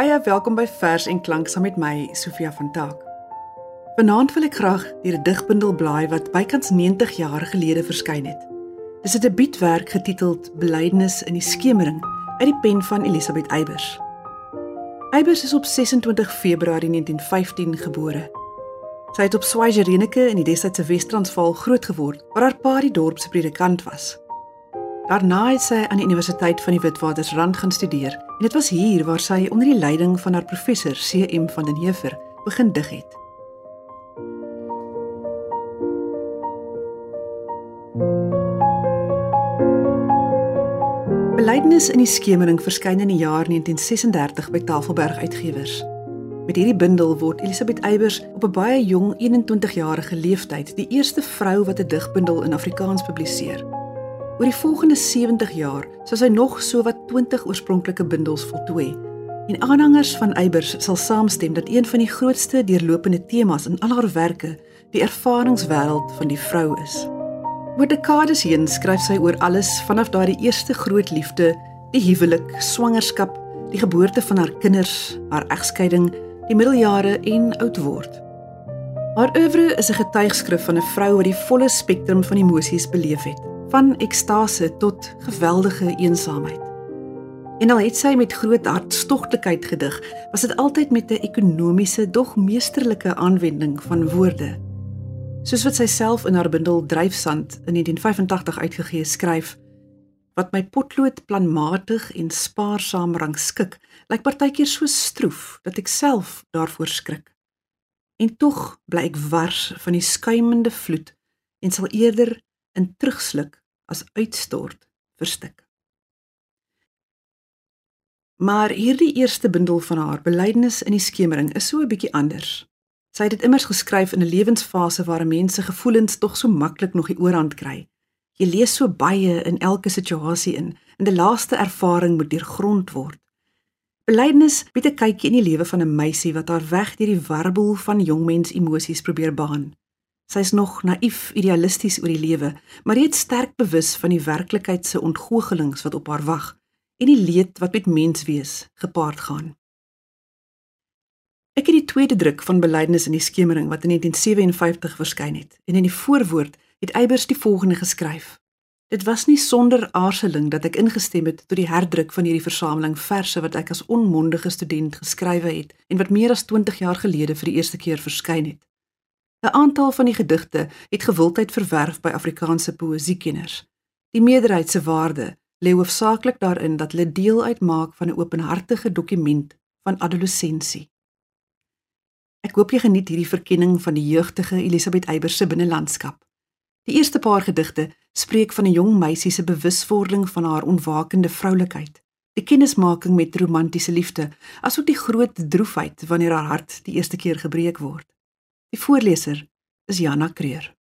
Baie welkom by Vers en Klank saam met my, Sofia van Taak. Vanaand wil ek graag deur 'n digbundel blaai wat bykans 90 jaar gelede verskyn het. Dis 'n debuutwerk getiteld Belydenis in die skemering uit die pen van Elisabeth Eybers. Eybers is op 26 Februarie 1915 gebore. Sy het op Swaziland in die destydse Wes-Transvaal grootgeword, waar haar pa die dorp se predikant was. Daarna het sy aan die Universiteit van die Witwatersrand gaan studeer en dit was hier waar sy onder die leiding van haar professor CM van den Heever begin dig het. Belydenis in die skemering verskyn in die jaar 1936 by Tafelberg Uitgewers. Met hierdie bundel word Elisabeth Eybers op 'n baie jong 21 jarige leeftyd die eerste vrou wat 'n digbundel in Afrikaans publiseer. Oor die volgende 70 jaar sal sy nog sowat 20 oorspronklike bundels voltooi. En aanhangers van Eybers sal saamstem dat een van die grootste deurlopende temas in al haarwerke die ervaringswêreld van die vrou is. Oor dekades heen skryf sy oor alles vanaf daardie eerste groot liefde, die huwelik, swangerskap, die geboorte van haar kinders, haar egskeiding, die middeljare en oud word. Haar oeuvre is 'n getuigskrif van 'n vrou wat die volle spektrum van emosies beleef het van ekstase tot geweldige eensaamheid. En al het sy met groot hartstogtelikheid gedig, was dit altyd met 'n ekonomiese dog meesterlike aanwending van woorde. Soos wat sy self in haar bundel Dryfsand in 1985 uitgegee skryf, wat my potlood planmatig en spaarsaam rangskik, lyk partykeer so stroef dat ek self daarvoor skrik. En tog bly ek wars van die skuimende vloed en sal eerder in terugsluk as uitstort verstik. Maar hierdie eerste bundel van haar belydenis in die skemering is so 'n bietjie anders. Sy het dit immers geskryf in 'n lewensfase waar mense gevoelens tog so maklik nog die oorhand kry. Jy lees so baie in elke situasie in en die laaste ervaring moet deurgrond word. Belydenis bied 'n kykie in die lewe van 'n meisie wat haar weg deur die warboel van jongmens emosies probeer baan. Sy's nog naïef idealisties oor die lewe, maar reeds sterk bewus van die werklikheid se ontgoochelings wat op haar wag en die leed wat met menswees gepaard gaan. Ek het die tweede druk van Belydenis in die skemering wat in 1957 verskyn het en in die voorwoord het Eybers die volgende geskryf. Dit was nie sonder aarzeling dat ek ingestem het tot die herdruk van hierdie versameling verse wat ek as onmondige student geskrywe het en wat meer as 20 jaar gelede vir die eerste keer verskyn het. 'n Aantal van die gedigte het gewildheid verwerf by Afrikaanse poësiekenners. Die meerderheid se waarde lê hoofsaaklik daarin dat hulle deel uitmaak van 'n openhartige dokument van adolessensie. Ek hoop jy geniet hierdie verkenning van die jeugtige Elisabeth Eybers se binnelandskap. Die eerste paar gedigte spreek van 'n jong meisie se bewuswording van haar onwakende vroulikheid, die kennismaking met romantiese liefde, asook die groot droefheid wanneer haar hart die eerste keer gebreek word. Die voorleser is Jana Kreur.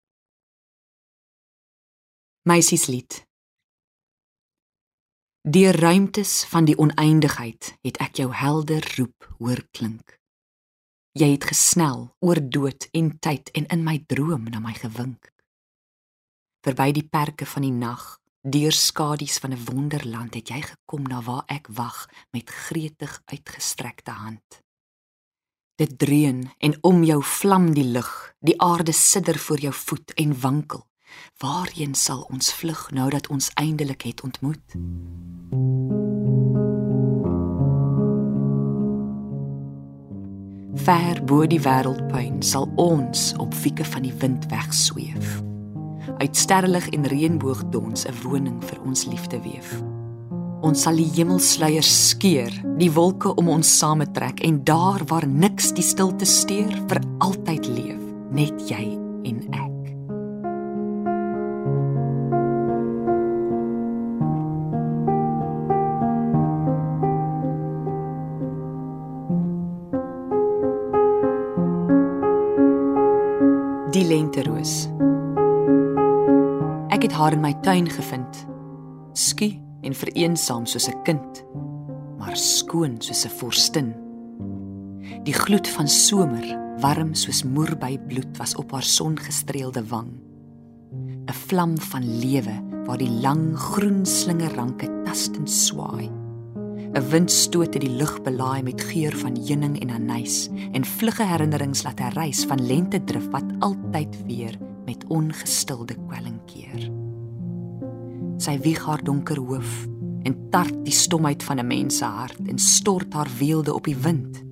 Meisieslied. Die ruimtes van die oneindigheid het ek jou helder roep hoor klink. Jy het gesnel oor dood en tyd en in my droom na my gewink. Verby die perke van die nag, deur skadu's van 'n wonderland het jy gekom na waar ek wag met gretig uitgestrekte hand. Dit dreun en om jou vlam die lug, die aarde sidder voor jou voet en wankel. Waarheen sal ons vlug nou dat ons eindelik het ontmoet? Ver bo die wêreldpuin sal ons op wieke van die wind wegsweef. Uit sterrelig en reënboogdons 'n woning vir ons liefde weef. Ons sal die hemelsluier skeur, die wolke om ons sametrek en daar waar niks die stilte steur, vir altyd leef, net jy en ek. Die lenteroos. Ek het haar in my tuin gevind. Skie en vereensaam soos 'n kind, maar skoon soos 'n vorstin. Die gloed van somer, warm soos moerbei bloed was op haar songestreelde wang. 'n Vlam van lewe waar die lang groen slingerranke tastend swaai. 'n wind stoot in die lug belaai met geur van heuning en anys en vlugge herinnerings laat hy reis van lente drif wat altyd weer met ongestilde kwelling keer. Sy wieg haar donker hoof en tart die stomheid van 'n mens se hart en stort haar weelde op die wind.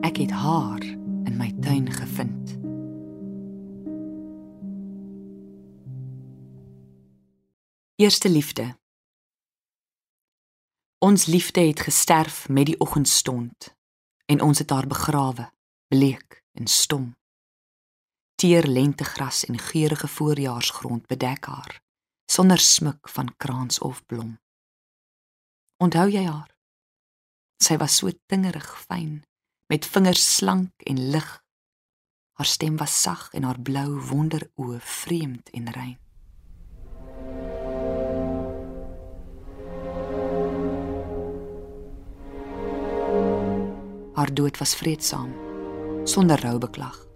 Ek het haar in my tuin gevind. Eerste liefde. Ons liefde het gesterf met die oggendstond en ons het haar begrawe, bleek en stom. Teer lentegras en geurende voorjaarsgrond bedek haar sonder smik van kraans of blom. Onthou jy haar? Sy was so tingerig fyn, met vingers slank en lig. Haar stem was sag en haar blou wonderoë vreemd en rein. Haar dood was vreedsaam, sonder rou beklag.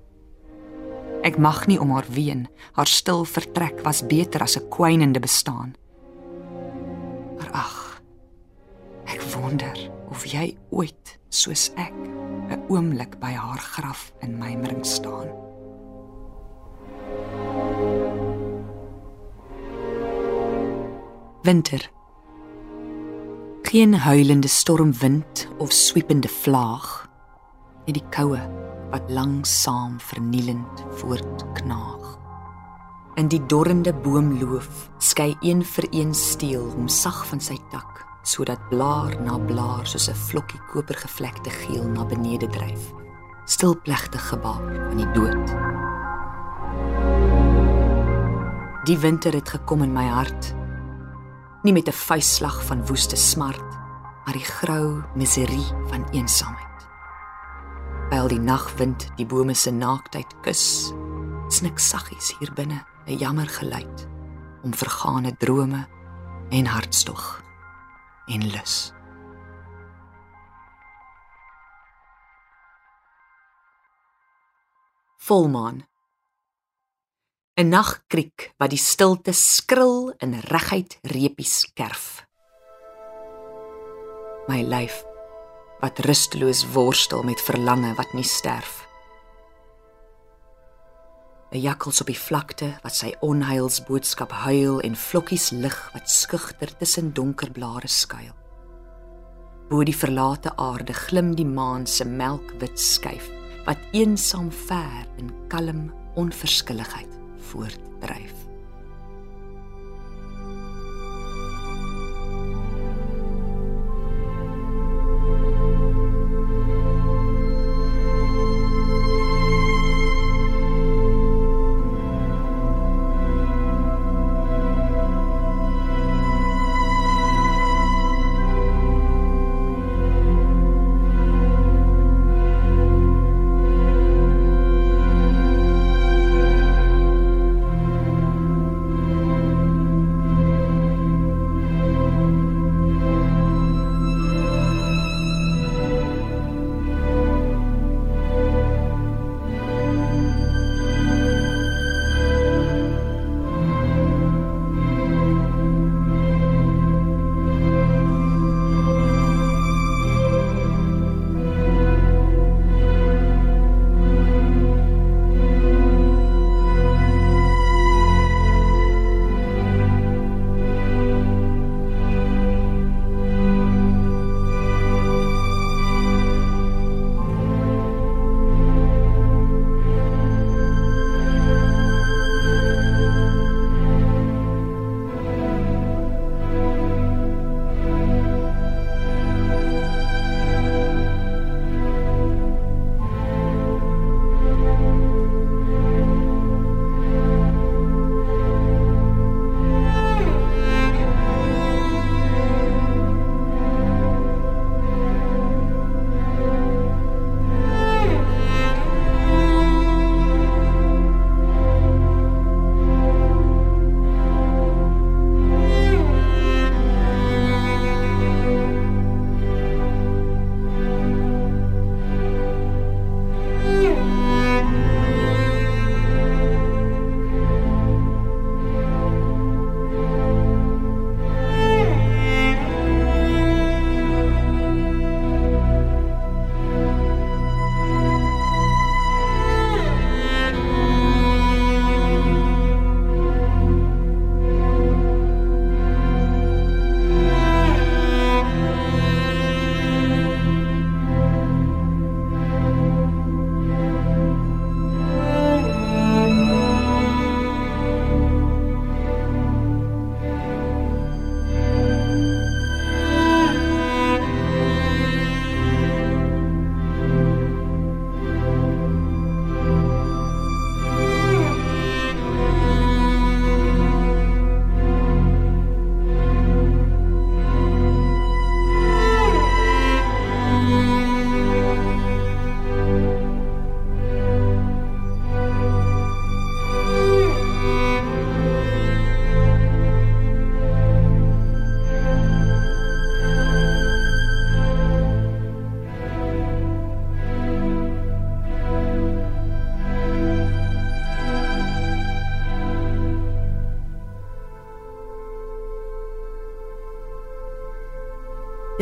Ek mag nie om haar ween, haar stil vertrek was beter as 'n kwynende bestaan. Maar ag, Ek wonder of jy ooit soos ek 'n oomblik by haar graf in mymering staan. Winter. Geen huilende stormwind of swiepende vlaag. Net die koue wat langsam vernielend voortknaag. In die dorrende boomloof skei een vir een steel hom sag van sy tak sodat blaar na blaar soos 'n vlokkie kopergevlekte geel na benede dryf. Stilplegtig gebaar van die dood. Die winter het gekom in my hart. Nie met 'n vuisslag van woeste smart, maar die grou miserie van eensaamheid. Byl die nagwind die bome se naaktheid kus, snik saggies hier binne 'n jammer geluid om vergane drome en hartstog en lus. Volmaan. 'n Nagkriek wat die stilte skril in reguit reepies kerf. My lyf wat rusteloos worstel met verlange wat nie sterf. 'n jakkals op die vlakte wat sy onheilsboodskap huil en vlokkies lig wat skugter tussen donker blare skuil. Bo die verlate aarde glim die maan se melkwit skyf wat eensaam ver in kalm onverskilligheid voortdryf.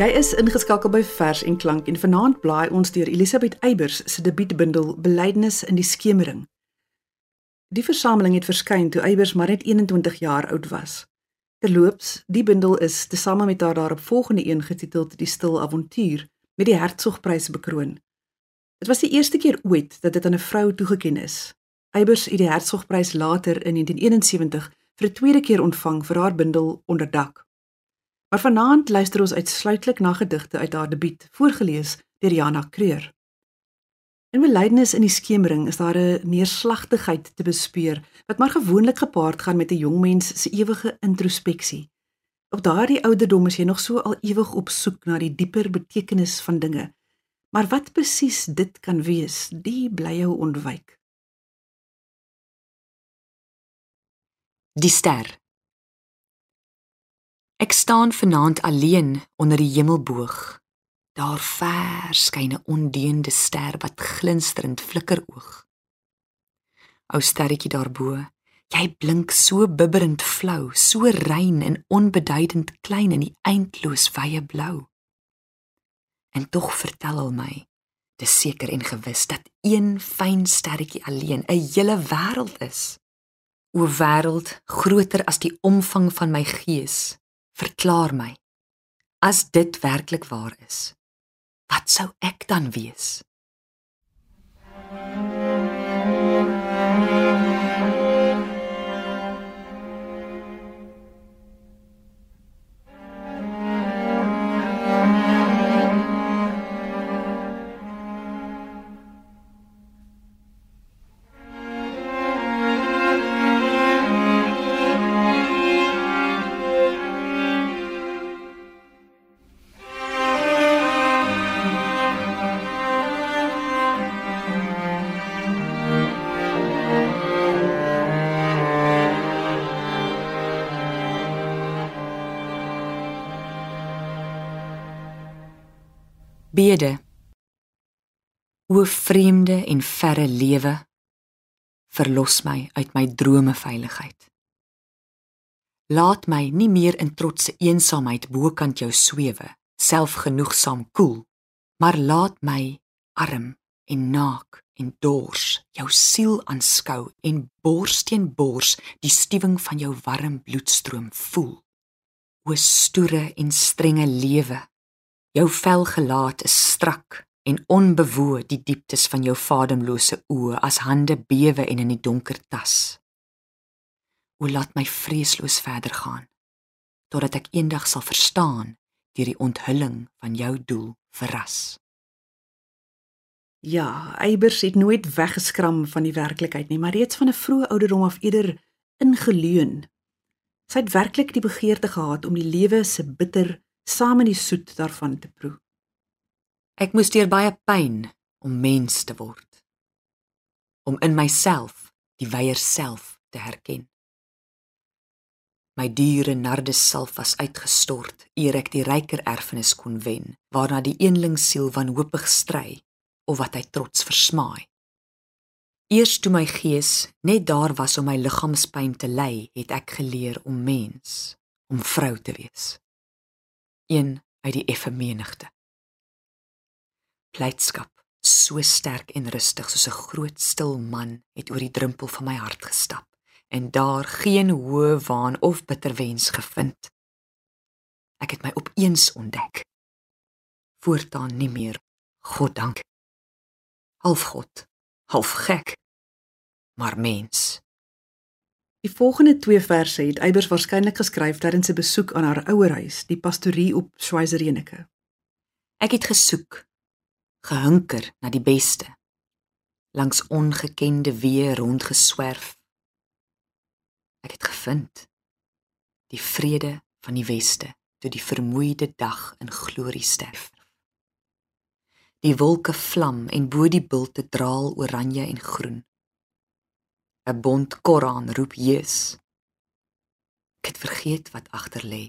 Jy is ingeskakel by Vers en Klank en vanaand blaai ons deur Elisabeth Eybers se debuutbundel Belydenis in die skemering. Die versameling het verskyn toe Eybers maar net 21 jaar oud was. Terloops, die bundel is tesame met haar daarop volgende een getiteld Die Stil Avontuur met die Hertzogprys bekroon. Dit was die eerste keer ooit dat dit aan 'n vrou toegekend is. Eybers het die Hertzogprys later in 1971 vir 'n tweede keer ontvang vir haar bundel Onderdak. Maar vanaand luister ons uitsluitlik na gedigte uit haar debuut, voorgeles deur Jana Kreur. In belydenis in die skemering is daar 'n neerslagtigheid te bespeur wat maar gewoonlik gepaard gaan met 'n jong mens se ewige introspeksie. Op daardie ouderdom is jy nog so al ewig op soek na die dieper betekenis van dinge. Maar wat presies dit kan wees, die bly jou ontwyk. Die ster Ek staan vanaand alleen onder die hemelboog. Daar ver skyn 'n ondeende ster wat glinsterend flikker oog. Ou sterretjie daarbo, jy blink so bibberend flou, so rein en onbeduidend klein in die eindloos wye blou. En tog vertel al my, dis seker en gewis dat een fyn sterretjie alleen 'n hele wêreld is. O wêreld, groter as die omvang van my gees, Verklaar my. As dit werklik waar is, wat sou ek dan wees? Bede. O vreemde en verre lewe, verlos my uit my drome veiligheid. Laat my nie meer in trotse eensaamheid bokant jou swewe, selfgenoegsaam koel, maar laat my arm en naak en dors jou siel aanskou en bors teen bors die stuwing van jou warm bloedstroom voel. O stoere en strenge lewe, Jou vel gelaat is strak en onbewoe die dieptes van jou vademlose oë as hande bewe en in die donker tas. O laat my vreesloos verder gaan totdat ek eendag sal verstaan deur die onthulling van jou doel verras. Ja, Eybers het nooit weggeskram van die werklikheid nie, maar reeds van 'n vroeë ouderdom af eerder ingeleun. Sy het werklik die begeerte gehad om die lewe se bitter saam in die soet daarvan te proe. Ek moes deur baie pyn om mens te word. Om in myself die weier self te herken. My diere nardes self was uitgestort eer ek die ryker erfenis kon wen, waarna die eenling siel wanhoopig stry of wat hy trots versmaai. Eers toe my gees net daar was om my liggaamspyn te ly, het ek geleer om mens, om vrou te wees een uit die effe menigte. Blydskap, so sterk en rustig soos 'n groot stil man, het oor die drempel van my hart gestap en daar geen hoë waan of bitter wens gevind. Ek het my opeens ontdek. Voortaan nie meer God dank. Half God, half gek, maar mens. Die volgende twee verse het Eybers waarskynlik geskryf terwyl sy besoek aan haar ouerhuis, die pastorie op Schweizerenike. Ek het gesoek, gehunker na die beste, langs ongekende weë rondgeswerf. Ek het gevind die vrede van die weste toe die vermoeide dag in glorie sterf. Die wolke vlam en bo die bulte draal oranje en groen. 'n bond Koran roep Jesus. Ek het vergeet wat agter lê.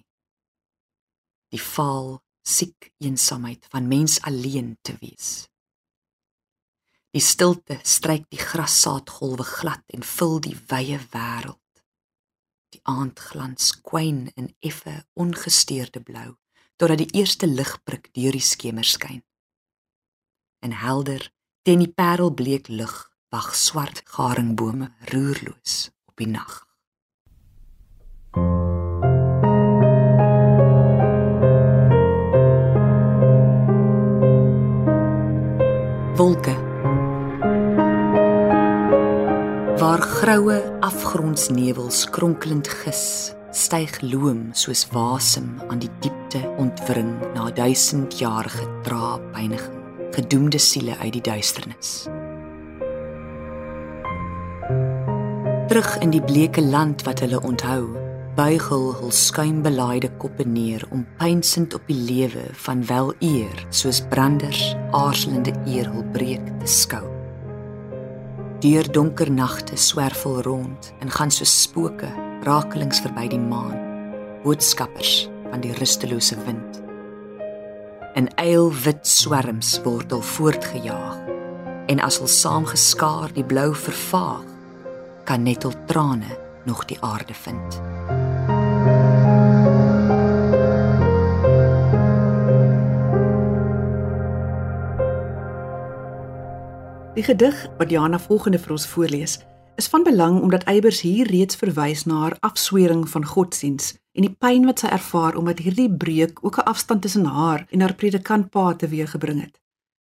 Die faal, siek eensaamheid van mens alleen te wees. Die stilte stryk die grassaadgolwe glad en vul die wye wêreld. Die aandglans kwyn in effe ongesteurde blou totdat die eerste ligprik deur die skemer skyn. En helder teen die parelbleek lig wag swart garingbome roerloos op die nag. Wolke waar groue afgrondsnevels kronkelend gis styg loom soos wasem aan die diepte ontwring na duisendjarige traapyniging gedoemde siele uit die duisternis terug in die bleeke land wat hulle onthou buig hul hul skuimbelaaide koppe neer om pynsend op die lewe van wel eer soos branders aarzelende eer hul breek te skou. Deur donker nagte swervel rond en gaan so spooke rakelings verby die maan boodskappers van die rustelose wind. In eilwit swerms word hulle voortgejaag en as hulle saamgeskaar die blou vervaag kan net hul trane nog die aarde vind Die gedig wat Jana volgende vir ons voorlees, is van belang omdat Eybers hier reeds verwys na haar afswering van godsdiens en die pyn wat sy ervaar omdat hierdie breuk ook 'n afstand tussen haar en haar predikantpa teweeggebring het.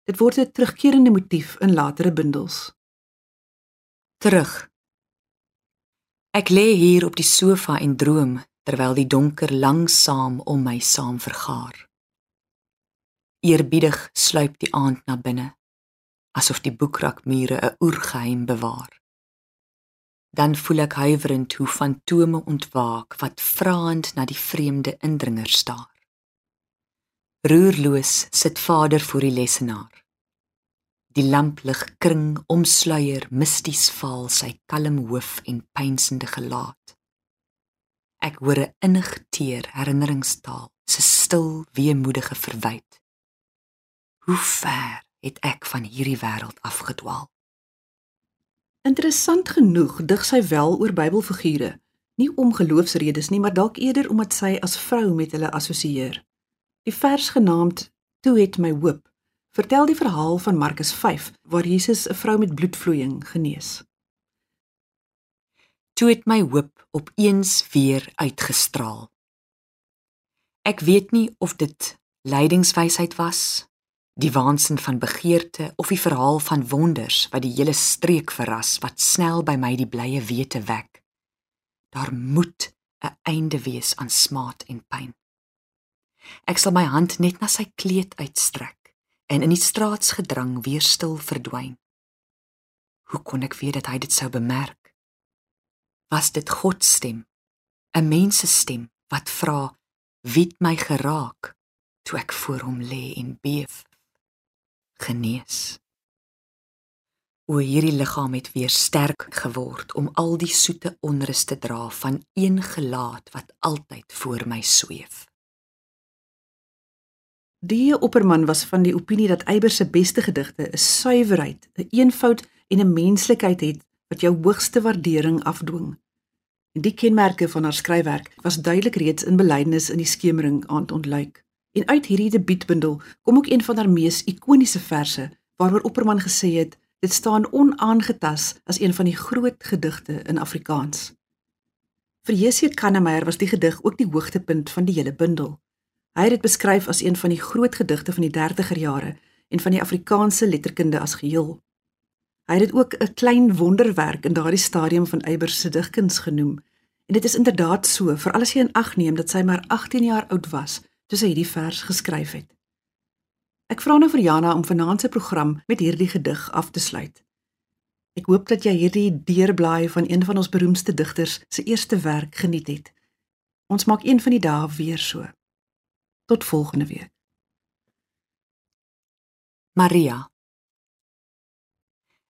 Dit word 'n terugkerende motief in latere bundels. Terug. Ek lê hier op die sofa en droom terwyl die donker langsaam om my saam vergaar. Eerbiedig sluip die aand na binne asof die boekrakmure 'n oergeheim bewaar. Dan voel ek huiwerend hoe fantome ontwaak wat vraend na die vreemde indringer staar. Roerloos sit vader voor die lesenaar. Die lamplig kring omsluier misties val sy kalm hoof en pynsende gelaat. Ek hoor 'n innig teer herinneringstaal, se stil weemoedige verwyd. Hoe ver het ek van hierdie wêreld afgedwaal. Interessant genoeg dig sy wel oor Bybelfigure, nie om geloofsredes nie, maar dalk eerder omdat sy as vrou met hulle assosieer. Die vers genaamd Toe het my hoop vertel die verhaal van Markus 5 waar Jesus 'n vrou met bloedvloeiing genees. Toe het my hoop opeens weer uitgestraal. Ek weet nie of dit lydingswysheid was die waansin van begeerte of die verhaal van wonders wat die hele streek verras wat snel by my die blye wete wek. Daar moet 'n einde wees aan smaad en pyn. Ek sal my hand net na sy kleed uitstrek en in die straatsgedrang weer stil verdwyn. Hoe kon ek weet dat hy dit sou bemerk? Was dit God se stem? 'n Mens se stem wat vra: "Wie het my geraak?" toe ek voor hom lê en beef genees. O hierdie liggaam het weer sterk geword om al die soete onrus te dra van een gelaat wat altyd voor my sweef. Die opperman was van die opinie dat Eyber se beste gedigte 'n suiwerheid, 'n eenvoud en 'n menslikheid het wat jou hoogste waardering afdwing. En die kenmerke van haar skryfwerk was duidelik reeds in belydenis in die skemering aand ontluik. En uit hierdie debietbundel kom ook een van haar mees ikoniese verse waaroor Opperman gesê het dit staan onaangetas as een van die groot gedigte in Afrikaans. Vir Jessie Kannemeyer was die gedig ook die hoogtepunt van die hele bundel. Hy het dit beskryf as een van die groot gedigte van die 30er jare en van die Afrikaanse letterkunde as geheel. Hy het dit ook 'n klein wonderwerk in daardie stadium van Eyber se digkuns genoem. En dit is inderdaad so, veral as jy in ag neem dat sy maar 18 jaar oud was toe sy hierdie vers geskryf het. Ek vra nou vir Jana om vanaand se program met hierdie gedig af te sluit. Ek hoop dat jy hierdie deurblaai van een van ons beroemdste digters se eerste werk geniet het. Ons maak een van die dae weer so. Tot volgende week. Maria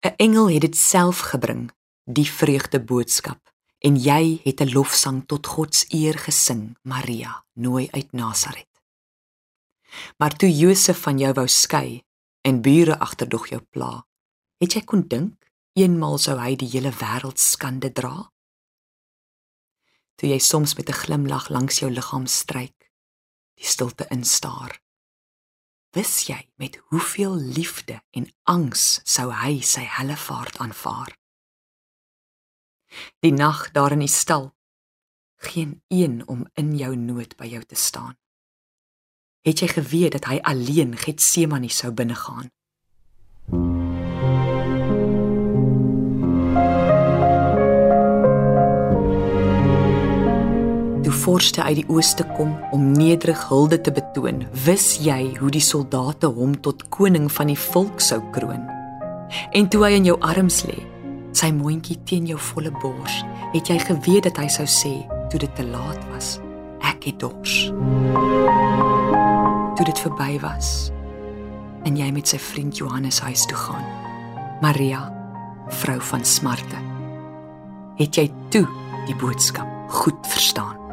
'n Engel het dit self gebring, die vreugde boodskap en jy het 'n lofsang tot God se eer gesing, Maria, nooi uit Nasaret. Maar toe Josef van jou wou skei en bure agterdog jou pla, het jy kon dink eenmal sou hy die hele wêreld skande dra? Toe jy soms met 'n glimlag langs jou liggaam stryk, die stilte instaar. Wis jy met hoeveel liefde en angs sou hy sy hellevaart aanvaar? Die nag daar in die stal, geen een om in jou nood by jou te staan. Het jy geweet dat hy alleen Getsemane sou binnegaan? Vorste uit die ooste kom om nederig hulde te betoon, wis jy hoe die soldate hom tot koning van die volk sou kroon. En toe hy in jou arms lê, sy mondjie teen jou volle bors, het jy geweet dat hy sou sê toe dit te laat was, ek het dors. Toe dit verby was en jy met sy vriend Johannes huis toe gaan. Maria, vrou van smarte. Het jy toe die boodskap goed verstaan?